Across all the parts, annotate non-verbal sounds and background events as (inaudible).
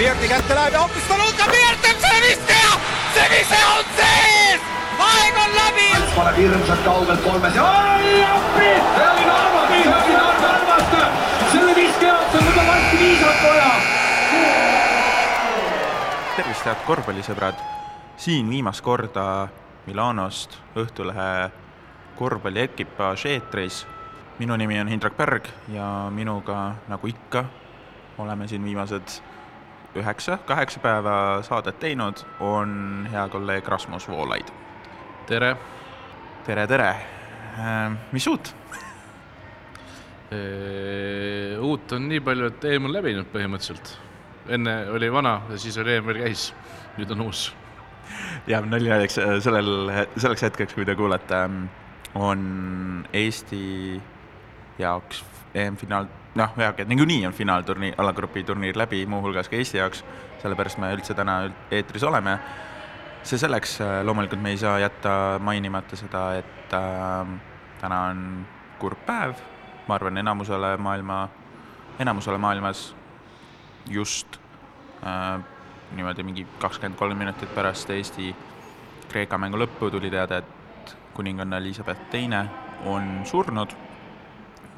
Pirti kätte läheb ja hoopis Taluka Pirt teeb selle viske ja see vise on sees! aeg on läbi! paneb hirmsalt kaugelt kolmes ja oi appi! see oli Narvast, see oli Narvast! selle viske jaoks on juba varsti viisat vaja! tervist, head korvpallisõbrad! siin viimast korda Milanost Õhtulehe korvpalliekipaaž eetris. minu nimi on Hindrek Pärg ja minuga, nagu ikka, oleme siin viimased üheksa, kaheksa päeva saadet teinud, on hea kolleeg Rasmus Voolaid. tere! tere, tere! mis uut? uut on nii palju, et EM on läbinud põhimõtteliselt. enne oli vana ja siis oli EM veel käis, nüüd on uus. nali naljaks, sellel, selleks hetkeks, kui te kuulete, on Eesti jaoks EM-finaal, noh, heagi, et niikuinii on finaalturniir, alagrupi turniir läbi, muuhulgas ka Eesti jaoks, sellepärast me üldse täna eetris oleme. see selleks, loomulikult me ei saa jätta mainimata seda, et äh, täna on kurb päev, ma arvan, enamusele maailma, enamusele maailmas just äh, niimoodi mingi kakskümmend kolm minutit pärast Eesti-Kreeka mängu lõppu tuli teade, et kuninganna Elizabeth teine on surnud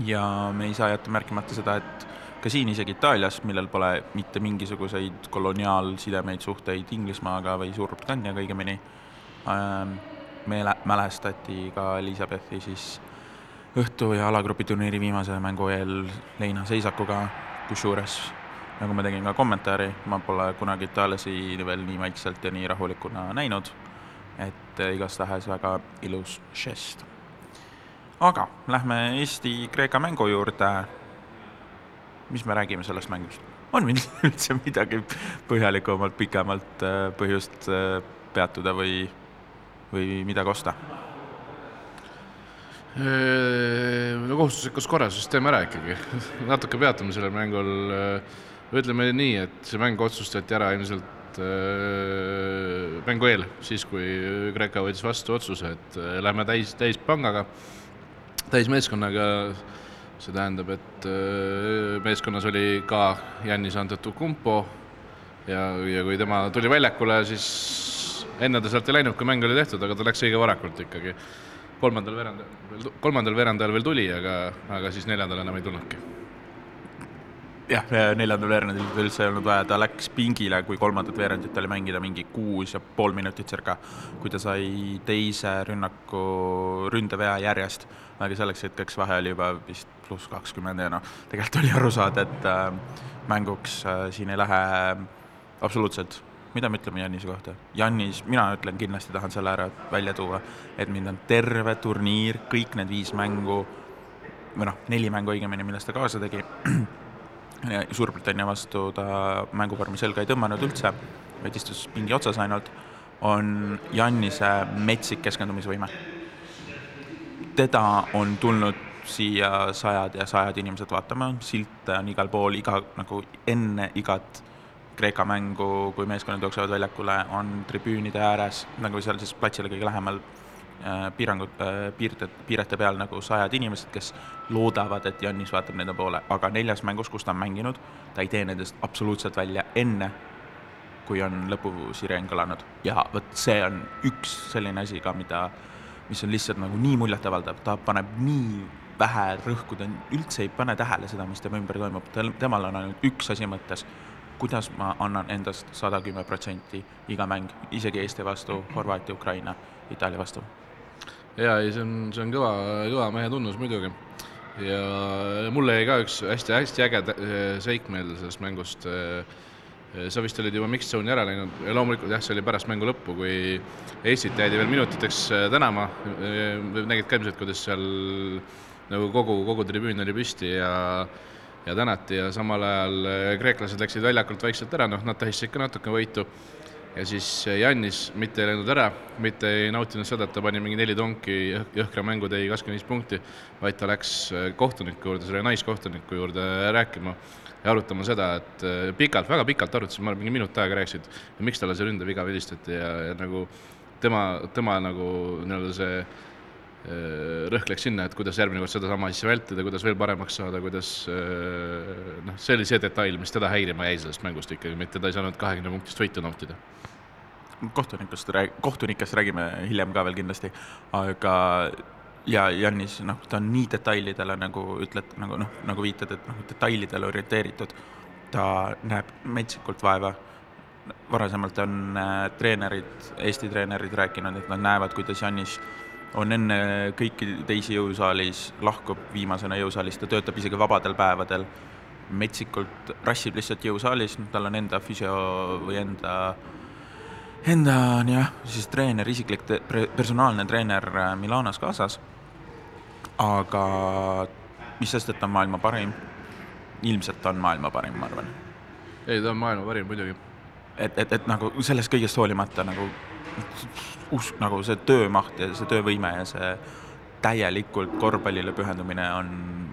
ja me ei saa jätta märkimata seda, et ka siin isegi Itaalias, millel pole mitte mingisuguseid koloniaalsidemeid, suhteid Inglismaaga või Suurbritanniaga õigemini, meele, mälestati ka Elizabethi siis õhtu- ja alagrupiturniiri viimase mängu eel leinaseisakuga, kusjuures nagu ma tegin ka kommentaari, ma pole kunagi itaallasi veel nii vaikselt ja nii rahulikuna näinud, et igastahes väga ilus žest aga lähme Eesti-Kreeka mängu juurde. mis me räägime sellest mängust? on meil (laughs) üldse midagi põhjalikumalt, pikemalt põhjust peatuda või, või midagi osta? no kohustuslikus korras siis teeme ära ikkagi (laughs) natuke peatume sellel mängul. ütleme nii, et see mäng otsustati ära ilmselt mängu eel, siis kui Kreeka võttis vastu otsuse, et lähme täis, täispangaga täismeeskonnaga, see tähendab, et meeskonnas oli ka Jannis Antetokounmpo ja, ja kui tema tuli väljakule, siis enne ta sealt ei läinud, kui mäng oli tehtud, aga ta läks õige varakult ikkagi. kolmandal veerandajal, kolmandal veerandajal veel tuli, aga, aga siis neljandal enam ei tulnudki. Jah, neljandal veerandil üldse ei olnud vaja, ta läks pingile, kui kolmandat veerandit oli mängida mingi kuus ja pool minutit circa, kui ta sai teise rünnaku, ründevea järjest aga selleks hetkeks vahe oli juba vist pluss kakskümmend ja noh, tegelikult oli aru saada, et äh, mänguks äh, siin ei lähe absoluutselt. mida me ütleme Jannise kohta? Jannis, mina ütlen, kindlasti tahan selle ära välja tuua, et mind on terve turniir, kõik need viis mängu, või noh, neli mängu õigemini, millest ta kaasa tegi, Suurbritannia vastu ta mänguvormi selga ei tõmmanud üldse, vaid istus pingi otsas ainult, on Jannise metsik keskendumisvõime. Teda on tulnud siia sajad ja sajad inimesed vaatama, silte on igal pool, iga nagu enne igat Kreeka mängu, kui meeskonnad jooksevad väljakule, on tribüünide ääres, nagu seal siis platsile kõige lähemal äh, piirangud äh,, piirde, piirete peal nagu sajad inimesed, kes loodavad, et Jannis vaatab nende poole, aga neljas mängus, kus ta on mänginud, ta ei tee nendest absoluutselt välja enne, kui on lõpusireen kõlanud. ja vot see on üks selline asi ka, mida mis on lihtsalt nagu nii muljetavaldav, ta paneb nii vähe rõhku, ta üldse ei pane tähele seda, mis tema ümber toimub, tal, temal on ainult üks asi mõttes, kuidas ma annan endast sada kümme protsenti iga mäng, isegi Eesti vastu, Horvaatia, Ukraina, Itaalia vastu. Jaa, ei see on, see on kõva, kõva mehe tunnus muidugi. ja mulle jäi ka üks hästi-hästi äge seik meelde sellest mängust sa vist olid juba mixed zone'i ära läinud ja loomulikult jah, see oli pärast mängu lõppu, kui Eestit jäädi veel minutiteks tänama, nägid ka ilmselt, kuidas seal nagu kogu, kogu tribüün oli püsti ja ja tänati ja samal ajal kreeklased läksid väljakult vaikselt ära, noh, nad tähistasid ka natuke võitu. Ja siis Jannis mitte ei läinud ära, mitte ei nautinud seda, et ta pani mingi neli tonki jõhkra mängu, tegi kakskümmend viis punkti, vaid ta läks kohtuniku juurde, selle naiskohtuniku juurde rääkima ja arutama seda, et pikalt, väga pikalt arutasime, ma arvan, mingi minut aega rääkisid, miks talle see ründeviga vilistati ja, ja nagu tema, tema nagu nii-öelda see rõhk läks sinna, et kuidas järgmine kord sedasama asja vältida, kuidas veel paremaks saada, kuidas noh, see oli see detail, mis teda häirima jäi sellest mängust ikkagi, mitte ta ei saanud kahekümne punktist võitu nautida kohtunikust rääg-, kohtunikest räägime hiljem ka veel kindlasti, aga ja Jannis, noh, ta on nii detailidele nagu ütled, nagu noh, nagu viitad, et noh, detailidele orienteeritud. ta näeb metsikult vaeva. varasemalt on äh, treenerid, Eesti treenerid rääkinud, et nad näevad, kuidas Jannis on enne kõiki teisi jõusaalis, lahkub viimasena jõusaalis, ta töötab isegi vabadel päevadel, metsikult rassib lihtsalt jõusaalis, tal on enda füsio või enda, enda on jah, siis treener, isiklik te, personaalne treener äh, Milanos kaasas. aga mis sest, et ta on maailma parim, ilmselt on maailma parim, ma arvan. ei, ta on maailma parim muidugi. et, et, et nagu sellest kõigest hoolimata nagu usk, nagu see töömaht ja see töövõime ja see täielikult korvpallile pühendumine on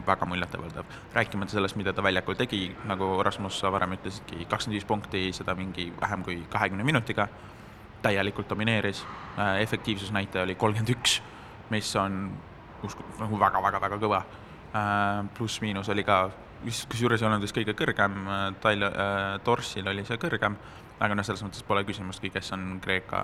väga muljetavaldav. rääkimata sellest, mida ta väljakul tegi, nagu Rasmus, sa varem ütlesidki, kakskümmend viis punkti, seda mingi vähem kui kahekümne minutiga, täielikult domineeris, äh, efektiivsusnäitaja oli kolmkümmend üks, mis on usku-, nagu väga-väga-väga kõva. Äh, pluss-miinus oli ka, kusjuures ei olnud vist kõige kõrgem, äh, Tal-, Torsil oli see kõrgem, aga noh, selles mõttes pole küsimustki, kes on Kreeka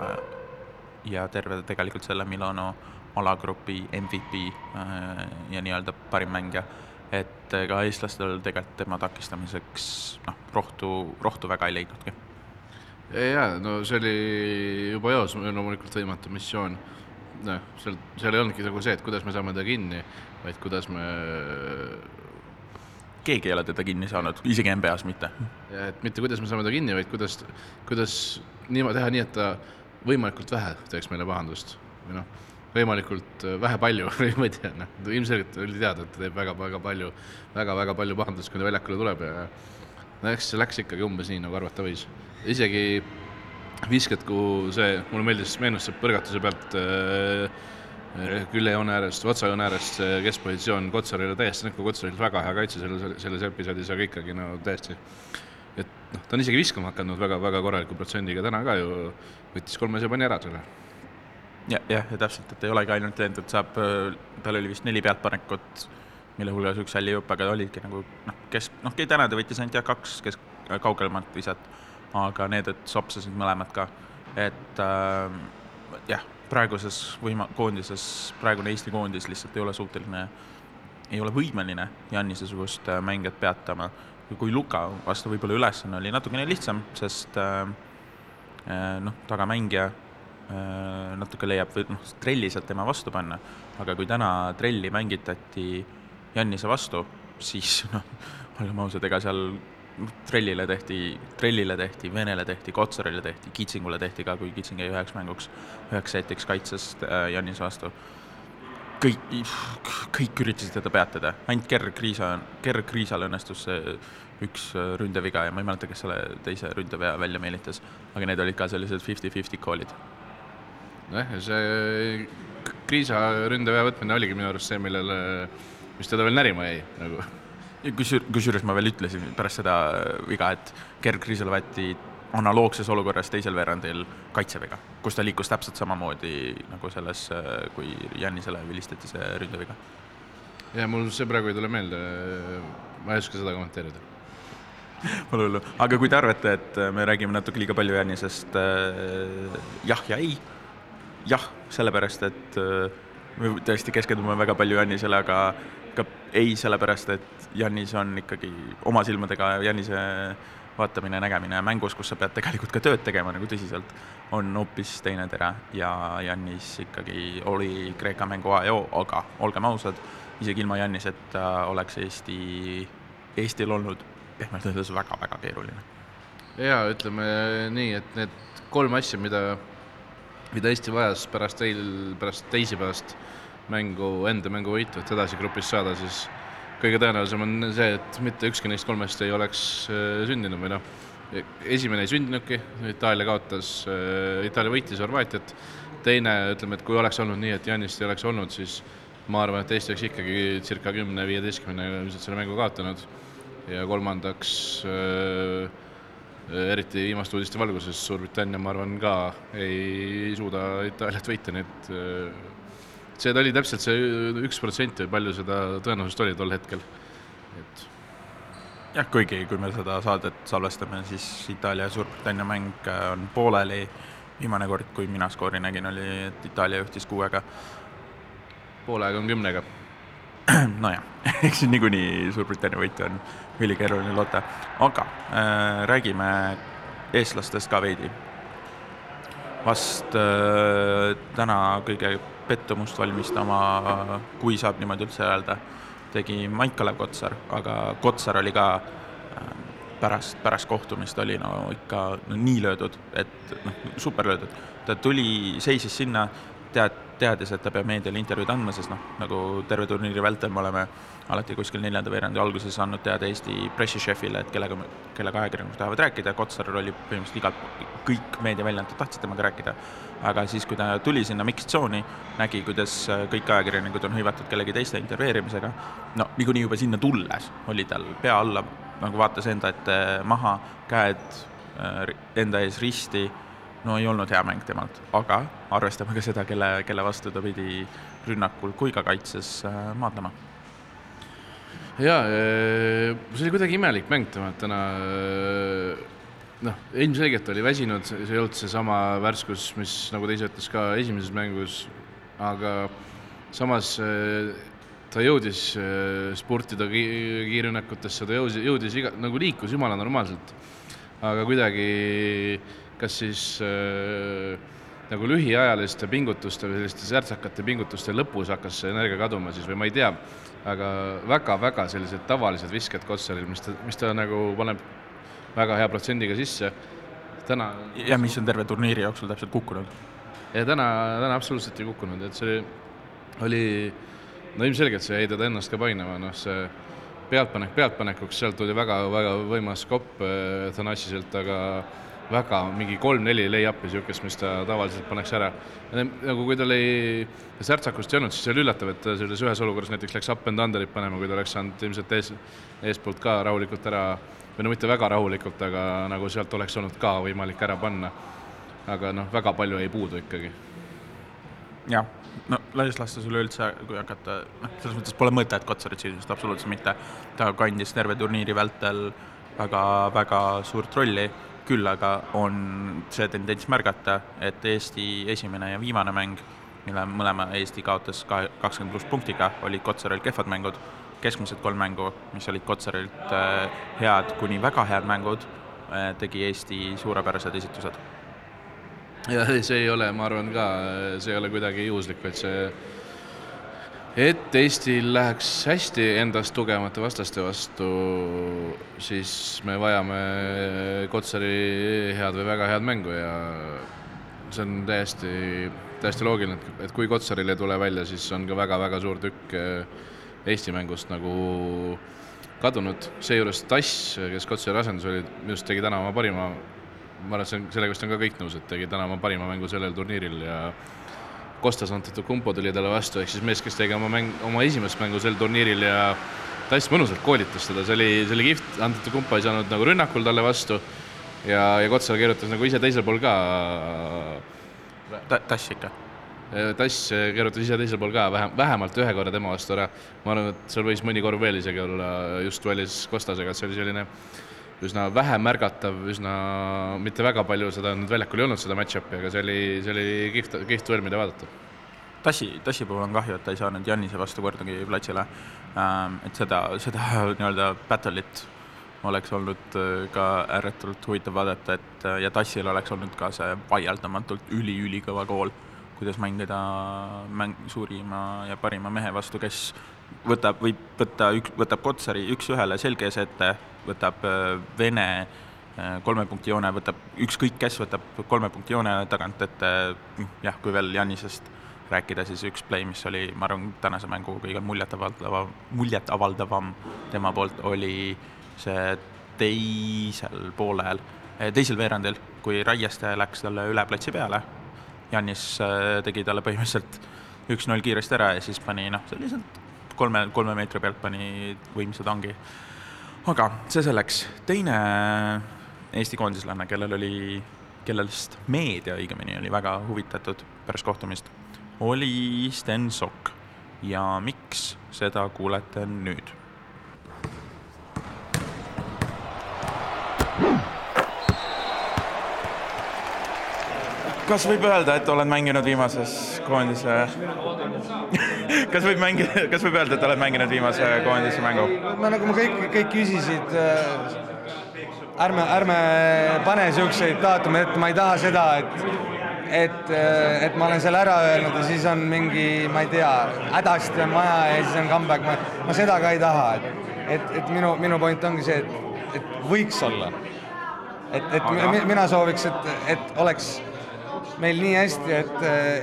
ja terve tegelikult selle Milano alagrupi MVP äh, ja nii-öelda parim mängija. et ega eestlastel tegelikult tema takistamiseks noh, rohtu, rohtu väga ei leidnudki. jaa, no see oli juba eos loomulikult võimatu missioon. noh, seal, seal ei olnudki nagu see, et kuidas me saame ta kinni, vaid kuidas me keegi ei ole teda kinni saanud, isegi NBA-s mitte. et mitte kuidas me saame ta kinni, vaid kuidas, kuidas niimoodi teha nii, et ta võimalikult vähe teeks meile pahandust või noh, võimalikult äh, vähe palju (laughs) või ma ei tea, noh, ilmselgelt oli teada, et ta teeb väga-väga palju väga,, väga-väga palju pahandust, kui ta väljakule tuleb ja no eks see läks ikkagi umbes nii, nagu arvata võis. isegi visked, kuhu see, mulle meeldis, meenus see põrgatuse pealt äh, küljejoone äärest, otsajoone äärest see keskpositsioon Kotsarile täiesti näkku, Kotsaril väga hea kaitse selles, selles episoodis, aga ikkagi no täiesti et noh, ta on isegi viskama hakanud väga-väga korraliku protsendiga, täna ka ju võttis kolmes ja pani ära selle. ja, jah, ja täpselt, et ei olegi ainult see, et saab, tal oli vist neli pealtpanekut, mille hulgas üks alljupp, aga olidki nagu noh, kes, noh, Keit Tänade võttis ainult jah, kaks kes kaugemat visat, aga need, et sopsasid mõlemad ka, et äh, jah, praeguses võima-, koondises, praegune Eesti koondis lihtsalt ei ole suuteline, ei ole võimeline Jannise-sugust äh, mängijat peatama. Kui Luka vastu võib-olla ülesanne oli natukene lihtsam, sest äh, äh, noh, tagamängija äh, natuke leiab, noh, trelli sealt tema vastu panna, aga kui täna trelli mängitati Jannise vastu, siis (laughs) noh, olgem ausad, ega seal trellile tehti, trellile tehti, Venele tehti, Kotsarile tehti, Kitsingule tehti ka, kui Kitsing jäi üheks mänguks, üheks setiks kaitsest äh, Jannise vastu kõik, kõik üritasid teda peatada, ainult Gerr Kriisa, Gerr Kriisal õnnestus see üks ründeviga ja ma ei mäleta, kes selle teise ründevea välja meelitas, aga need olid ka sellised fifty-fifty call'id. nojah, ja see Kriisa ründevea võtmine oligi minu arust see, millele, mis teda veel närima jäi nagu. Kusjuures, kusjuures ma veel ütlesin pärast seda viga, et Gerr Kriisale võeti analoogses olukorras teisel veerandil kaitseviga, kus ta liikus täpselt samamoodi nagu selles, kui Jannisele vilistati see ründeviga. ja mul see praegu ei tule meelde, ma ei oska seda kommenteerida. (laughs) Pole hullu, aga kui te arvate, et me räägime natuke liiga palju Jannisest äh,, jah ja ei, jah, sellepärast et äh, me tõesti keskendume väga palju Jannisele, aga ka ei sellepärast, et Jannis on ikkagi oma silmadega Jannise vaatamine, nägemine mängus, kus sa pead tegelikult ka tööd tegema nagu tõsiselt, on hoopis teine tera ja Jannis ikkagi oli Kreeka mängu A ja O, aga olgem ausad, isegi ilma Janniseta oleks Eesti, Eestil olnud pehmelt öeldes väga-väga keeruline. jaa, ütleme nii, et need kolm asja, mida, mida Eesti vajas pärast eil, pärast teisipäevast mängu, enda mänguvõitu, et edasi grupis saada, siis kõige tõenäolisem on see, et mitte ükski neist kolmest ei oleks äh, sündinud või noh, esimene ei sündinudki, Itaalia kaotas, äh, Itaalia võitis Horvaatiat, teine, ütleme, et kui oleks olnud nii, et Janist ei oleks olnud, siis ma arvan, et Eesti oleks ikkagi circa kümne-viieteistkümnega ilmselt selle mängu kaotanud. Ja kolmandaks äh, eriti viimaste uudiste valguses Suurbritannia, ma arvan, ka ei suuda Itaaliat võita, nii et see oli täpselt see üks protsent või palju seda tõenäosust oli tol hetkel, et jah, kuigi kui me seda saadet salvestame, siis Itaalia ja Suurbritannia mäng äh, on pooleli. viimane kord, kui mina skoori nägin, oli, et Itaalia juhtis kuuega. poole aega on kümnega. (clears throat) nojah, (laughs) eks niikuinii Suurbritannia võitu on ülikeeruline loota, aga äh, räägime eestlastest ka veidi. vast äh, täna kõige pettumust valmistama, kui saab niimoodi üldse öelda, tegi Maik-Kalev Kotsar, aga Kotsar oli ka äh, pärast, pärast kohtumist oli no ikka no, nii löödud, et noh, super löödud. ta tuli, seisis sinna, tead, teades, et ta peab meediale intervjuud andma, sest noh, nagu terve turniiri vältel me oleme alati kuskil neljanda veerandi alguses andnud teada Eesti pressišefile, et kellega, kellega ajakirjanikud tahavad rääkida, Kotsar oli põhimõtteliselt igalt, kõik meediaväljaanded tahtsid temaga rääkida, aga siis, kui ta tuli sinna mix-tsooni, nägi, kuidas kõik ajakirjanikud on hõivatud kellegi teiste intervjueerimisega, no niikuinii juba sinna tulles oli tal pea alla, nagu vaatas enda ette maha, käed äh, enda ees risti no ei olnud hea mäng temalt, aga arvestame ka seda, kelle, kelle vastu ta pidi rünnakul kui ka kaitses äh, maadlema. jaa, see oli kuidagi imelik mäng temalt täna. noh, ilmselgelt oli väsinud, see ei olnud seesama värskus, mis nagu ta ise ütles ka esimeses mängus, aga samas ta jõudis spurtida kiirrünnakutesse, ta jõudis, jõudis iga, nagu liikus jumala normaalselt. aga kuidagi kas siis äh, nagu lühiajaliste pingutuste või selliste särtsakate pingutuste lõpus hakkas see energia kaduma siis või ma ei tea, aga väga-väga sellised tavalised visked Kotsaril, mis ta, mis ta nagu paneb väga hea protsendiga sisse. täna. ja mis on terve turniiri jooksul täpselt kukkunud. ja täna, täna absoluutselt ei kukkunud, et see oli, no ilmselgelt see jäi teda ennast ka painama, noh, see pealtpanek pealtpanekuks, sealt tuli väga-väga võimas kopp äh, Thanassiselt, aga väga mingi kolm-neli lay-up'i niisugust, mis ta tavaliselt paneks ära. nagu kui tal ei, särtsakust ei olnud, siis oli üllatav, et selles ühes olukorras näiteks läks up and under'it panema, kui ta oleks saanud ilmselt ees, eespoolt ka rahulikult ära, või no mitte väga rahulikult, aga nagu sealt oleks olnud ka võimalik ära panna. aga noh, väga palju jäi puudu ikkagi. jah, no laias laastus üleüldse, kui hakata, noh, selles mõttes pole mõtet Kotsarit süüdistada, absoluutselt mitte. ta kandis terve turniiri vältel väga-väga suurt rolli küll aga on see tendents märgata, et Eesti esimene ja viimane mäng, mille mõlema Eesti kaotas kahe, kakskümmend pluss punktiga, olid Kotsaril kehvad mängud, keskmised kolm mängu, mis olid Kotsarilt äh, head kuni väga head mängud, äh, tegi Eesti suurepärased esitused. ja see ei ole, ma arvan ka, see ei ole kuidagi juhuslik, vaid see et Eestil läheks hästi endast tugevamate vastaste vastu, siis me vajame Kotsari head või väga head mängu ja see on täiesti, täiesti loogiline, et, et kui Kotsaril ei tule välja, siis on ka väga-väga suur tükk eh, Eesti mängust nagu kadunud, seejuures Tass, kes Kotsari asendus oli, minu arust tegi täna oma parima, ma arvan, et see on, sellega vist on ka kõik nõus, et tegi täna oma parima mängu sellel turniiril ja Kostas Antetokounmpo tuli talle vastu, ehk siis mees, kes tegi oma mäng, oma esimest mängu sel turniiril ja Tass mõnusalt koolitas teda, see oli, see oli kihvt, Antetokounmpo ei saanud nagu rünnakul talle vastu ja, ja Kotsar keerutas nagu ise teisel pool ka Ta,. Tass ikka? Tass keerutas ise teisel pool ka vähem, vähemalt ühe korra tema vastu ära. ma arvan, et seal võis mõni korv veel isegi olla just duellis Kostasega, et see oli selline üsna vähe märgatav, üsna, mitte väga palju seda nüüd väljakul ei olnud, seda match-up'i, aga see oli, see oli kihvt, kihvt duell, mida vaadata. Tassi, Tassi puhul on kahju, et ta ei saanud Jannise vastu kordagi platsile. Ähm, et seda, seda (laughs) nii-öelda battle'it oleks olnud äh, ka ääretult huvitav vaadata, et äh, ja Tassil oleks olnud ka see vaieldamatult üli-ülikõva kool, kuidas mängida mäng, suurima ja parima mehe vastu, kes võtab, võib võtta võtab Kotsari üks-ühele selge ees ette, võtab äh, Vene äh, kolme punkti joone, võtab ükskõik kes, võtab kolme punkti joone tagant ette, jah, kui veel Janisest rääkida, siis üks play, mis oli, ma arvan, tänase mängu kõige muljetavaldavam, muljetavaldavam tema poolt, oli see teisel poolel, äh, teisel veerandil, kui Raieste läks talle üle platsi peale, Janis tegi talle põhimõtteliselt üks-null kiiresti ära ja siis pani noh, selliselt kolme, kolme meetri pealt pani võimsa tangi. Aga see selleks, teine Eesti koondislane, kellel oli, kellest meedia õigemini oli väga huvitatud pärast kohtumist, oli Sten Sokk. Ja miks, seda kuulete nüüd. Kas võib öelda, et oled mänginud viimases koondise (laughs) kas võib mängida, kas võib öelda, et oled mänginud viimase koondise mängu? no nagu ma kõik, kõik küsisid, äh, ärme, ärme pane niisuguseid daatumeid ette, ma ei taha seda, et et, äh, et ma olen selle ära öelnud ja siis on mingi, ma ei tea, hädasti on vaja ja siis on comeback, ma, ma seda ka ei taha, et et, et minu, minu point ongi see, et, et võiks olla. et, et Aga... mina sooviks, et, et oleks meil nii hästi, et,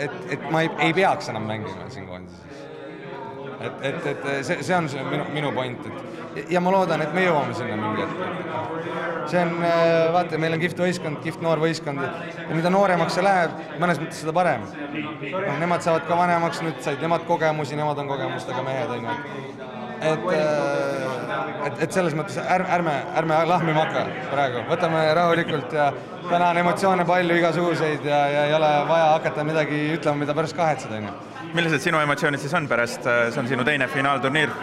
et, et ma ei, ei peaks enam mängima siin koondises. et, et, et see, see on see minu, minu point, et ja ma loodan, et me jõuame sinna mingi hetk. see on, vaata, meil on kihvt võistkond, kihvt noor võistkond ja mida nooremaks see läheb, mõnes mõttes seda parem. noh, nemad saavad ka vanemaks, nüüd said nemad kogemusi, nemad on kogemustega mehed, on ju et, äh, et, et selles mõttes ärme, ärme, ärme lahmima hakka praegu, võtame rahulikult ja täna on emotsioone palju igasuguseid ja, ja ei ole vaja hakata midagi ütlema, mida pärast kahetseda, on ju. millised sinu emotsioonid siis on pärast, äh, see on sinu teine finaalturniir?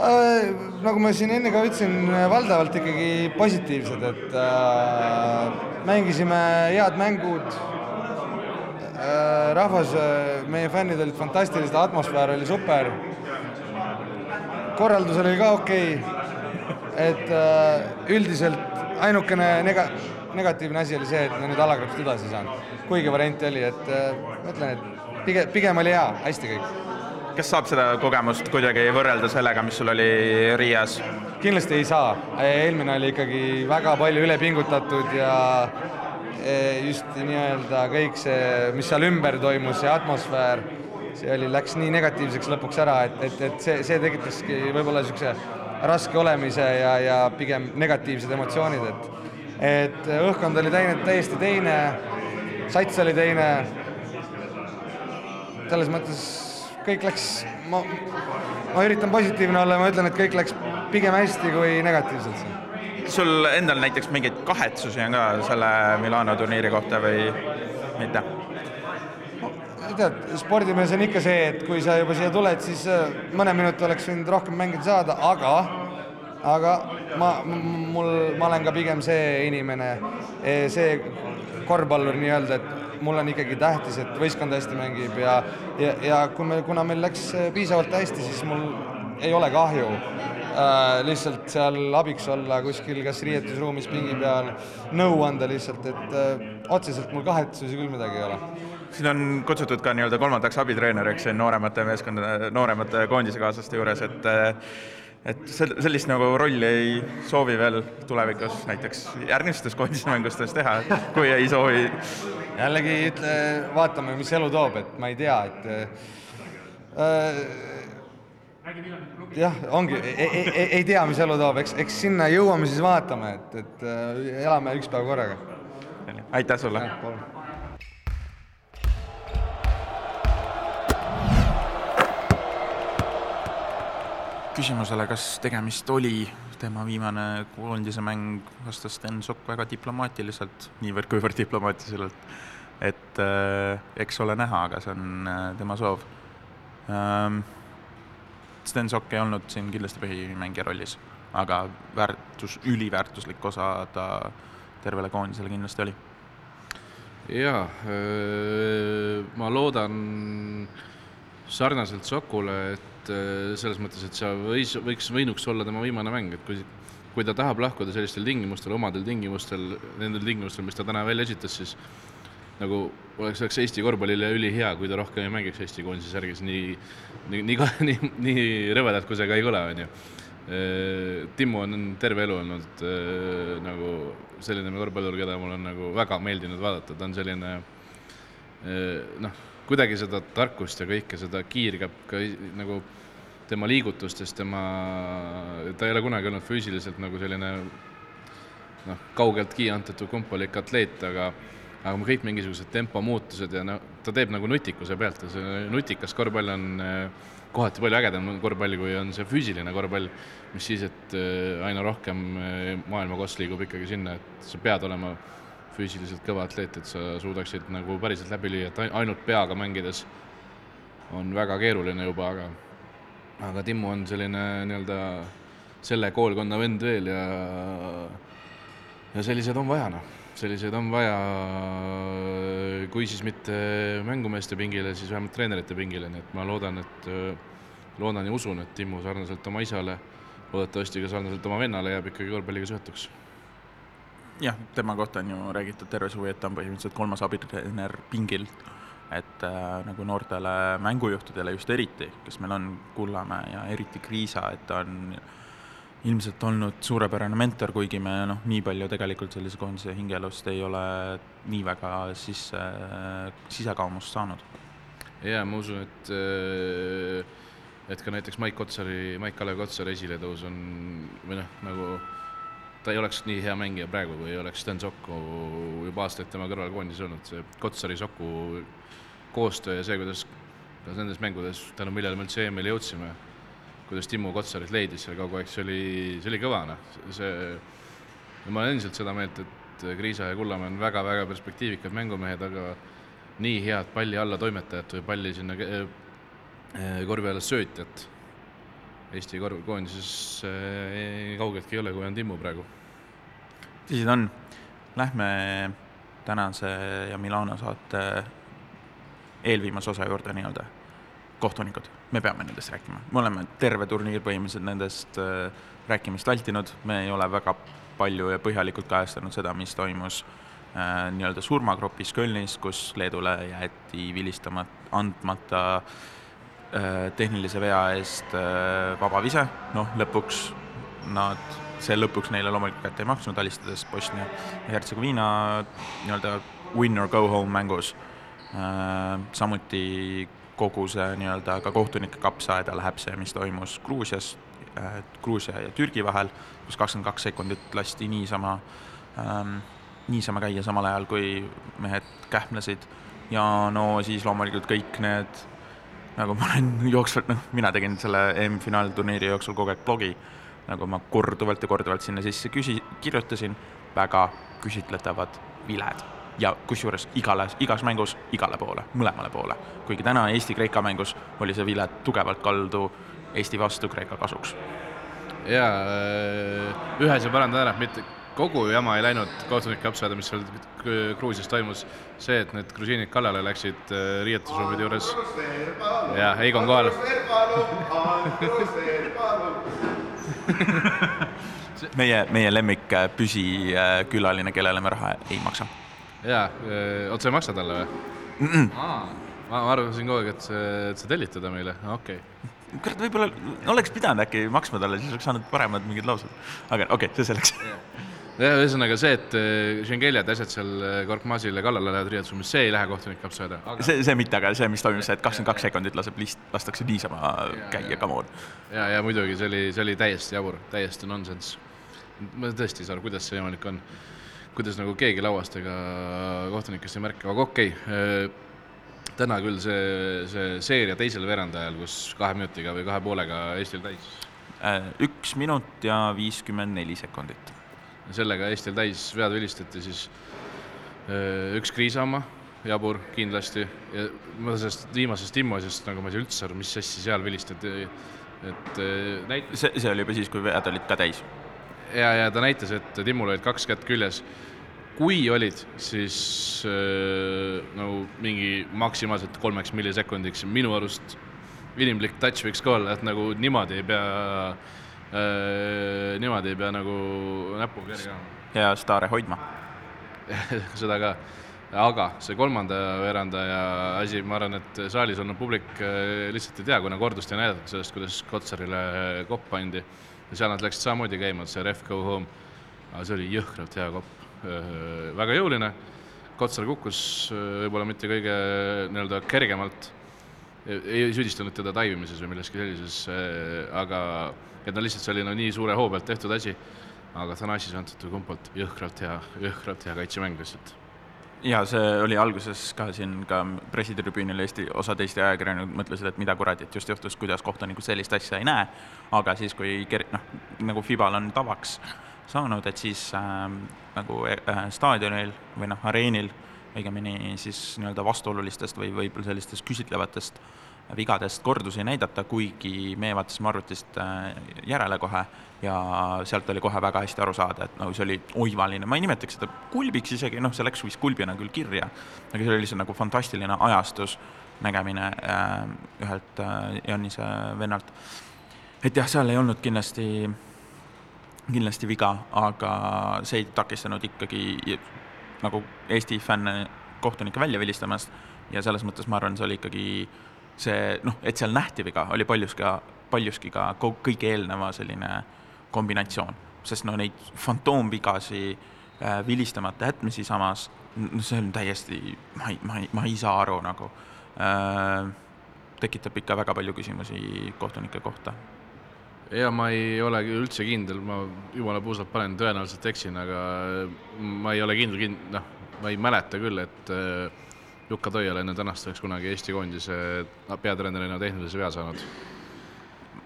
Äh, nagu ma siin enne ka ütlesin, valdavalt ikkagi positiivsed, et äh, mängisime head mängud äh,, rahvas, meie fännid olid fantastilised, atmosfäär oli super korraldus oli ka okei okay.. et äh, üldiselt ainukene nega-, negatiivne asi oli see, et me nüüd alagrupist edasi ei saanud. kuigi varianti oli, et äh, ma ütlen, et pigem, pigem oli hea, hästi kõik. kas saab seda kogemust kuidagi võrrelda sellega, mis sul oli Riias? kindlasti ei saa, eelmine oli ikkagi väga palju üle pingutatud ja e, just nii-öelda kõik see, mis seal ümber toimus, see atmosfäär see oli, läks nii negatiivseks lõpuks ära, et, et, et see, see tekitaski võib-olla niisuguse raske olemise ja, ja pigem negatiivsed emotsioonid, et et õhkkond oli teine, täiesti teine, sats oli teine, selles mõttes kõik läks, ma, ma üritan positiivne olla ja ma ütlen, et kõik läks pigem hästi kui negatiivselt. sul endal näiteks mingeid kahetsusi on ka selle Milano turniiri kohta või mitte? Tead, spordimees on ikka see, et kui sa juba siia tuled, siis äh, mõne minuti oleks võinud rohkem mängida saada, aga aga ma, mul, ma olen ka pigem see inimene, e, see korvpallur nii-öelda, et mul on ikkagi tähtis, et võistkond hästi mängib ja, ja, ja kui me, kuna meil läks piisavalt hästi, siis mul ei ole kahju äh, lihtsalt seal abiks olla kuskil kas riietusruumis pingi peal, nõu anda lihtsalt, et äh, otseselt mul kahetsusi küll midagi ei ole siin on kutsutud ka nii-öelda kolmandaks abitreeneriks nooremate meeskondade, nooremate koondisekaaslaste juures, et et sel-, sellist nagu rolli ei soovi veel tulevikus näiteks järgmistes koondismängustes teha, kui ei soovi? jällegi ütle, vaatame, mis elu toob, et ma ei tea, et äh, jah, ongi, ei, ei, ei tea, mis elu toob, eks, eks sinna jõuame, siis vaatame, et, et äh, elame üks päev korraga. aitäh sulle! Küsimusele, kas tegemist oli tema viimane koondise mäng, vastas Sten Sokk väga diplomaatiliselt, niivõrd-kuivõrd diplomaatiliselt, et äh, eks ole näha, aga see on äh, tema soov ähm,. Sten Sokk ei olnud siin kindlasti põhimängija rollis, aga väärtus, üliväärtuslik osa ta tervele koondisele kindlasti oli. jaa äh,, ma loodan sarnaselt Sokule, et et äh, selles mõttes, et see võis, võiks, võinuks olla tema viimane mäng, et kui, kui ta tahab lahkuda sellistel tingimustel, omadel tingimustel, nendel tingimustel, mis ta täna välja esitas, siis nagu oleks, oleks Eesti korvpallile ülihea, kui ta rohkem ei mängiks Eesti koondise särgis, nii, nii, nii, (laughs) nii, nii rõvedalt, kui see ka ei kõla, on ju. Äh, Timmu on terve elu olnud äh, nagu selline korvpallur, keda mul on nagu väga meeldinud vaadata, ta on selline noh, kuidagi seda tarkust ja kõike seda kiirgab ka nagu tema liigutustest, tema, ta ei ole kunagi olnud füüsiliselt nagu selline noh, kaugeltki antud kumpalik atleet, aga aga kõik mingisugused tempomuutused ja no ta teeb nagu nutikuse pealt ja see nutikas korvpall on eh, kohati palju ägedam korvpall, kui on see füüsiline korvpall, mis siis, et eh, aina rohkem eh, maailma kost liigub ikkagi sinna, et sa pead olema füüsiliselt kõva atleet, et sa suudaksid nagu päriselt läbi lüüa, et ainult peaga mängides on väga keeruline juba, aga aga Timmu on selline nii-öelda selle koolkonna vend veel ja ja sellised on vaja, noh. selliseid on vaja, kui siis mitte mängumeeste pingile, siis vähemalt treenerite pingile, nii et ma loodan, et loodan ja usun, et Timmu sarnaselt oma isale, loodetavasti ka sarnaselt oma vennale jääb ikkagi korvpalliga seotuks jah, tema kohta on ju räägitud terve suvi, et ta on põhimõtteliselt kolmas abitreener pingil. et äh, nagu noortele mängujuhtidele just eriti, kes meil on, Kullamäe ja eriti Kriisa, et ta on ilmselt olnud suurepärane mentor, kuigi me noh, nii palju tegelikult sellise koondise hingeelust ei ole nii väga sisse, sisekaamust saanud. jaa, ma usun, et et ka näiteks Maik Kotsari, Maik-Kalev Kotsari esiletõus on või noh, nagu ta ei oleks nii hea mängija praegu, kui ei oleks Sten Sokku juba aastaid tema kõrval koondises olnud, see Kotsari Soku koostöö ja see, kuidas kuidas nendes mängudes, tänu millele me üldse EM-ile jõudsime, kuidas Timmu Kotsarit leidis seal kogu aeg, see oli, see oli kõva, noh, see ma olen endiselt seda meelt, et Kriisa ja Kullamäe on väga-väga perspektiivikad mängumehed, aga nii head palli alla toimetajat või palli sinna korvi alla söötjat Eesti korvpallikoondises äh, kaugeltki ei ole, kui on Timmu praegu. tõsi ta on. Lähme tänase ja Milano saate eelviimase osa juurde nii-öelda. kohtunikud, me peame nendest rääkima, me oleme terve turniir põhimõtteliselt nendest äh, rääkimist vältinud, me ei ole väga palju ja põhjalikult kajastanud seda, mis toimus äh, nii-öelda surmagrupis Kölnis, kus Leedule jäeti vilistama, andmata Äh, tehnilise vea eest äh, vaba vise, noh lõpuks nad, see lõpuks neile loomulikult kätte ei maksnud, alistades Bosnia ja Hertsegoviina nii-öelda win or go home mängus. Äh, samuti kogu see nii-öelda ka kohtunike kapsaaeda läheb see, mis toimus Gruusias, Gruusia ja Türgi vahel, kus kakskümmend kaks sekundit lasti niisama ähm,, niisama käia, samal ajal kui mehed kähmlesid ja no siis loomulikult kõik need nagu ma olen (laughs) jooksvalt, noh, mina tegin selle EM-finaalturniiri jooksul kogu aeg blogi, nagu ma korduvalt ja korduvalt sinna sisse küsi-, kirjutasin, väga küsitletavad viled. ja kusjuures igale, igas mängus igale poole, mõlemale poole. kuigi täna Eesti-Kreeka mängus oli see vile tugevalt kaldu Eesti vastu Kreeka kasuks. jaa, ühes ja parandan ära, mitte kogu jama ei läinud kohtunike apsaeda, mis seal Gruusias toimus, see, et need grusiinid kallale läksid äh, riietusruumide juures. ja Eigo on kohal. (laughs) meie, meie lemmik äh, püsikülaline, kellele me raha ei maksa. jaa, otse ei maksa talle või mm? -mm. Aa, ma arvasin kogu aeg, et see, et sa tellid teda meile, okei okay kurat, võib-olla oleks pidanud äkki maksma talle, siis oleks saanud paremad mingid laused. aga okei okay,, see selleks jah, ühesõnaga see, et Schengelia äh, asjad seal äh, Korkmazile kallale lähevad riietusruumis, see ei lähe kohtunik kapsaaeda aga.... see, see mitte, aga see, mis toimub, see, et kakskümmend kaks sekundit laseb list, lastakse niisama ja, käia, come on. ja, ja muidugi see oli, see oli täiesti jabur, täiesti nonsense. ma tõesti ei saa aru, kuidas see võimalik on. kuidas nagu keegi lauast ega kohtunikest ei märka, aga okei okay. Äh, täna küll see, see seeria teisel veerandajal, kus kahe minutiga või kahe poolega Eestil täis. üks minut ja viiskümmend neli sekundit sellega Eestil täis vead vilistati, siis äh, üks kriisamaa, jabur kindlasti, ja ma sellest viimasest Timmo asjast nagu ma ei saa üldse aru, mis asja seal vilistati, et äh, näit-. see, see oli juba siis, kui vead olid ka täis? ja, ja ta näitas, et Timmul olid kaks kätt küljes. kui olid, siis äh, nagu mingi maksimaalselt kolmeks millisekundiks, minu arust inimlik touch võiks ka olla, et nagu niimoodi ei pea Äh, niimoodi ei pea nagu näpuga kergama. ja staare hoidma (laughs) seda ka, aga see kolmanda veerandaja asi, ma arvan, et saalis olnud publik äh, lihtsalt ei tea, kuna kordust ei näidatud sellest, kuidas Kotsarile kopp pandi. ja seal nad läksid samamoodi käima, see ref go home. aga see oli jõhkralt hea kopp, äh, väga jõuline. Kotsar kukkus võib-olla mitte kõige nii-öelda kergemalt, ei süüdistanud teda taivimises või milleski sellises, aga et no lihtsalt see oli no nii suure hoo pealt tehtud asi, aga Thanasis Antetokounmpolt jõhkralt hea, jõhkralt hea kaitsemäng lihtsalt. ja see oli alguses ka siin ka pressitribüünil Eesti, osad Eesti ajakirjanikud mõtlesid, et mida kuradit just juhtus, kuidas kohtunikud sellist asja ei näe, aga siis, kui ker-, noh, nagu Fibal on tavaks saanud, et siis äh, nagu äh, staadionil või noh, areenil õigemini siis nii-öelda vastuolulistest või võib-olla sellistest küsitlevatest vigadest kordusi näidata, kuigi meie vaatasime arvutist äh, järele kohe ja sealt oli kohe väga hästi aru saada, et nagu see oli oivaline, ma ei nimetaks seda kulbiks isegi, noh, see läks vist kulbina küll kirja, aga see oli lihtsalt nagu fantastiline ajastus, nägemine äh, ühelt äh, Janise vennalt. et jah, seal ei olnud kindlasti, kindlasti viga, aga see ei takistanud ikkagi nagu Eesti fänne kohtunikke välja vilistamast ja selles mõttes ma arvan, see oli ikkagi see noh, et seal nähti viga, oli paljus ka, paljuski ka kõige eelneva selline kombinatsioon, sest no neid fantoomvigasi äh, vilistamata jätmisi samas, no see on täiesti, ma ei, ma ei, ma ei saa aru nagu. Äh,, tekitab ikka väga palju küsimusi kohtunike kohta ja ma ei ole üldse kindel, ma jumala puusalt panen, tõenäoliselt eksin, aga ma ei ole kindel, kind-, noh, ma ei mäleta küll, et äh, Jukka Toial enne tänast oleks kunagi Eesti koondise peatreenerina tehnilise vea saanud.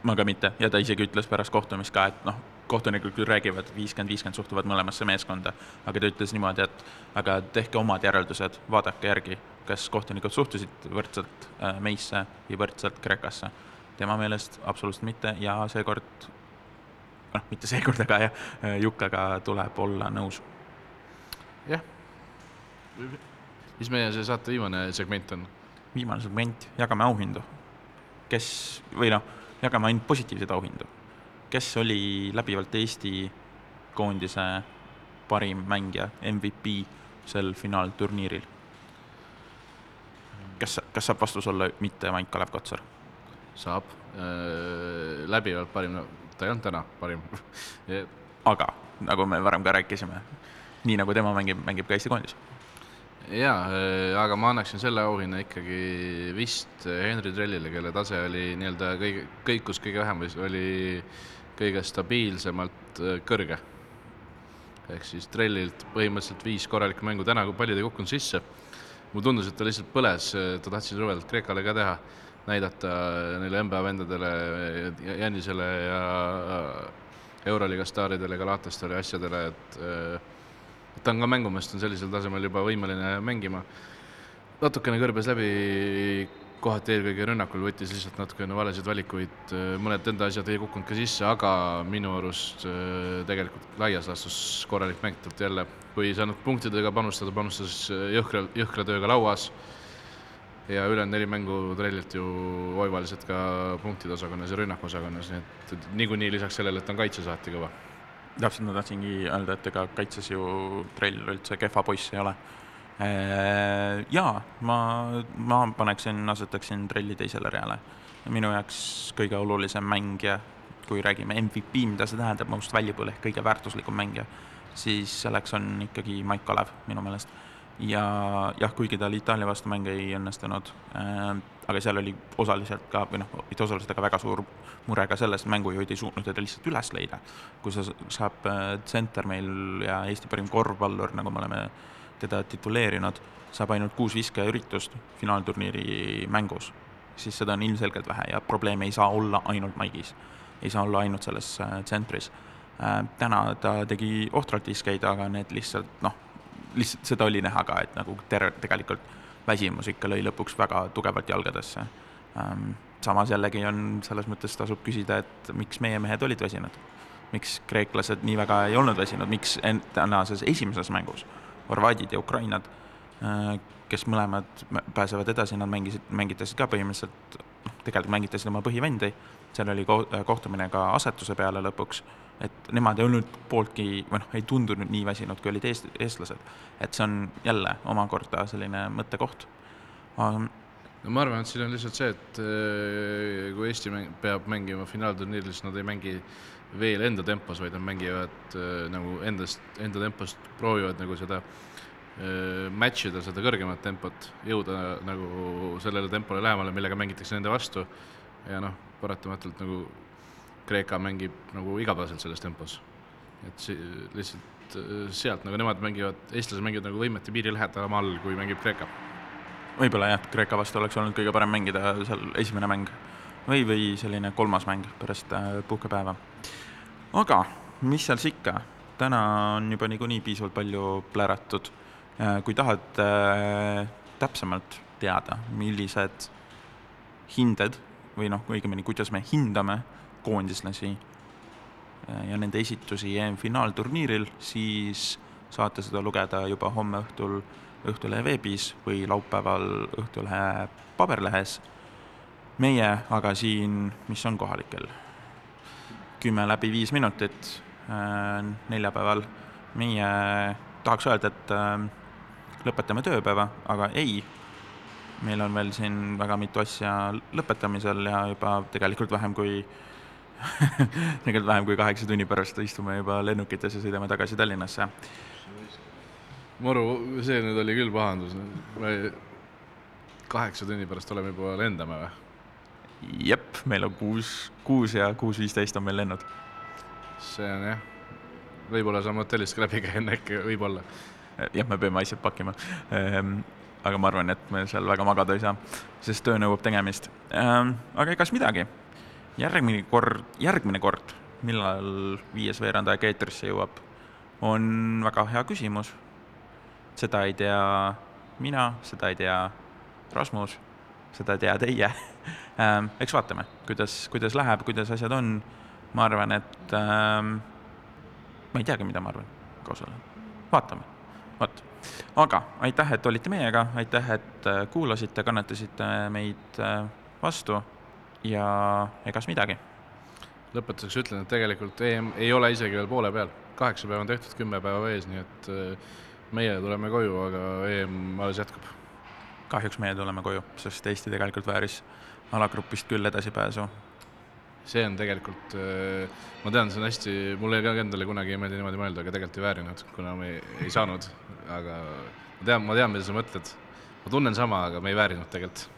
ma ka mitte ja ta isegi ütles pärast kohtumist ka, et noh, kohtunikud küll räägivad, viiskümmend, viiskümmend suhtuvad mõlemasse meeskonda, aga ta ütles niimoodi, et aga tehke omad järeldused, vaadake järgi, kas kohtunikud suhtusid võrdselt äh, meisse või võrdselt Kreekasse. Tema meelest absoluutselt mitte ja seekord, noh, mitte seekord, aga jah, Jukaga tuleb olla nõus. jah mis meie see saate viimane segment on? viimane segment, jagame auhindu. kes, või noh, jagame ainult positiivseid auhindu. kes oli läbivalt Eesti koondise parim mängija, MVP sel finaalturniiril? kas, kas saab vastus olla mitte Maik-Kalev Kotsar? Saab äh,, läbivalt parim, no ta ei olnud täna parim (laughs) aga nagu me varem ka rääkisime, nii nagu tema mängib, mängib ka Eesti koondis jaa, äh, aga ma annaksin selle auhinna ikkagi vist Henri Trellile, kelle tase oli nii-öelda kõige, kõikus kõige vähem või oli kõige stabiilsemalt äh, kõrge. ehk siis Trellilt põhimõtteliselt viis korralikku mängu, täna paljud ei kukkunud sisse. mulle tundus, et ta lihtsalt põles, ta tahtis rõvedalt Kreekale ka teha, näidata neile NBA vendadele, Jannisele ja Euroliiga staaridele, Galatastele ja asjadele, et äh, ta on ka mängumeest, on sellisel tasemel juba võimeline mängima. natukene kõrbes läbi kohati eelkõige rünnakul, võttis lihtsalt natukene valesid valikuid, mõned enda asjad ei kukkunud ka sisse, aga minu arust äh, tegelikult laias laastus korralik mäng talt jälle. kui ei saanud punktidega panustada, panustas jõhkra, jõhkra tööga lauas ja ülejäänud neli mängu trellilt ju oivaliselt ka punktide osakonnas ja rünnaku osakonnas, nii et niikuinii lisaks sellele, et on kaitses alati kõva täpselt, ma tahtsingi öelda, et ega kaitses ju trell üldse kehva poiss ei ole. Äh, jaa, ma, ma paneksin, asetaksin trelli teisele reale. minu jaoks kõige olulisem mängija, kui räägime MVP, mida see tähendab, most valuable ehk kõige väärtuslikum mängija, siis selleks on ikkagi Maik Kalev minu meelest. Ja jah, kuigi tal Itaalia vastu mäng ei õnnestunud äh,, aga seal oli osaliselt ka, või noh, mitte osaliselt, aga väga suur mure ka selles, mängujuhid ei suutnud teda lihtsalt üles leida. kui sa saab äh, tsenter meil ja Eesti parim korvpallur, nagu me oleme teda tituleerinud, saab ainult kuus viskeüritust finaalturniiri mängus, siis seda on ilmselgelt vähe ja probleem ei saa olla ainult Maigis. ei saa olla ainult selles äh, tsentris. Äh, täna ta tegi ohtralt viskeid, aga need lihtsalt noh, lihtsalt seda oli näha ka, et nagu ter-, tegelikult väsimus ikka lõi lõpuks väga tugevalt jalgadesse. Ähm, samas jällegi on, selles mõttes tasub küsida, et miks meie mehed olid väsinud. miks kreeklased nii väga ei olnud väsinud, miks tänases esimeses mängus horvaadid ja ukrainad, äh, kes mõlemad pääsevad edasi, nad mängisid, mängitasid ka põhimõtteliselt, noh, tegelikult mängitasid oma põhivendi, seal oli ko-, kohtumine ka asetuse peale lõpuks et nemad ei olnud pooltki või noh, ei tundunud nii väsinud, kui olid eest-, eestlased. et see on jälle omakorda selline mõttekoht um,. no ma arvan, et siin on lihtsalt see, et äh, kui Eesti mäng, peab mängima finaalturniiril, siis nad ei mängi veel enda tempos, vaid nad mängivad äh, nagu endast, enda tempost, proovivad nagu seda äh, match ida seda kõrgemat tempot, jõuda nagu sellele tempole lähemale, millega mängitakse nende vastu ja noh, paratamatult nagu Kreeka mängib nagu igapäevaselt selles tempos. et see lihtsalt äh, sealt nagu nemad mängivad, eestlased mängivad nagu võimete piiri lähedamal, kui mängib Kreeka. võib-olla jah, Kreeka vastu oleks olnud kõige parem mängida seal esimene mäng või, või selline kolmas mäng pärast äh, puhkepäeva. aga mis seal siis ikka, täna on juba niikuinii piisavalt palju pläratud. kui tahad äh, täpsemalt teada, millised hinded või noh, õigemini, kuidas me hindame koondislasi äh, ja nende esitusi EM-finaalturniiril, siis saate seda lugeda juba homme õhtul Õhtulehe veebis või laupäeval Õhtulehe paberlehes. meie aga siin, mis on kohalikel, kümme läbi viis minutit äh, neljapäeval, meie tahaks öelda, et äh, lõpetame tööpäeva, aga ei, meil on veel siin väga mitu asja lõpetamisel ja juba tegelikult vähem kui tegelikult vähem kui kaheksa tunni pärast istume juba lennukites ja sõidame tagasi Tallinnasse. Maru, see nüüd oli küll pahandus. kaheksa tunni pärast oleme juba lendame või? jep, meil on kuus, kuus ja kuus viisteist on meil lennud. see on jah, võib-olla saame hotellist ka läbi käia enne äkki, võib-olla. jah, me peame asjad pakkima ehm, aga ma arvan, et me seal väga magada ei saa, sest töö nõuab tegemist ehm,. aga egas midagi, järgmine kord, järgmine kord, millal viies veerand aeg eetrisse jõuab, on väga hea küsimus. seda ei tea mina, seda ei tea Rasmus, seda ei tea teie (laughs) ähm,. eks vaatame, kuidas, kuidas läheb, kuidas asjad on. ma arvan, et ähm, ma ei teagi, mida ma arvan, kui aus olla. vaatame, vot aga aitäh, et olite meiega, aitäh, et äh, kuulasite, kannatasite meid äh, vastu ja egas midagi. lõpetuseks ütlen, et tegelikult EM ei ole isegi veel poole peal, kaheksa päeva on tehtud, kümme päeva ees, nii et äh, meie tuleme koju, aga EM alles jätkub. kahjuks meie tuleme koju, sest Eesti tegelikult vääris alagrupist küll edasipääsu see on tegelikult, ma tean, see on hästi, mulle ka endale kunagi ei meeldi niimoodi mõelda, aga tegelikult ei väärinud, kuna me ei, ei saanud, aga ma tean, ma tean, mida sa mõtled. ma tunnen sama, aga me ei väärinud tegelikult.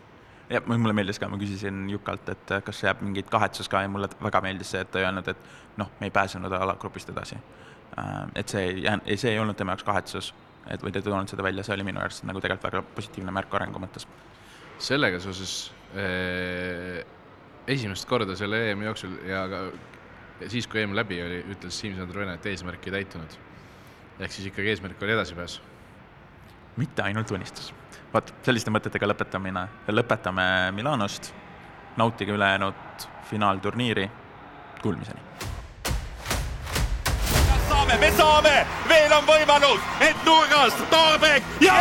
Jah, mulle meeldis ka, ma küsisin Jukalt, et kas jääb mingit kahetsust ka ja mulle väga meeldis see, et ta ei öelnud, et noh, me ei pääsenud alagrupist edasi. et see ei jäänud, see ei olnud tema jaoks kahetsus, et või ta ei toonud seda välja, see oli minu arust nagu tegelikult väga positiivne märk arengu mõttes. sellega seoses eh esimest korda selle EM-i jooksul ja ka siis, kui EM läbi oli, ütles Siim-Sandro Vene, et eesmärk ei täitunud. ehk siis ikkagi eesmärk oli edasipääs. mitte ainult unistus. Vot selliste mõtetega lõpetamine, lõpetame Milanost, nautige ülejäänud finaalturniiri, kuulmiseni. saame, me saame, veel on võimalus, et nurgast Torbek ja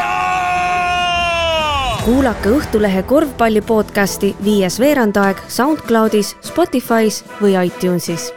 kuulake Õhtulehe korvpalli podcasti Viies veerandaeg SoundCloudis, Spotify's või iTunesis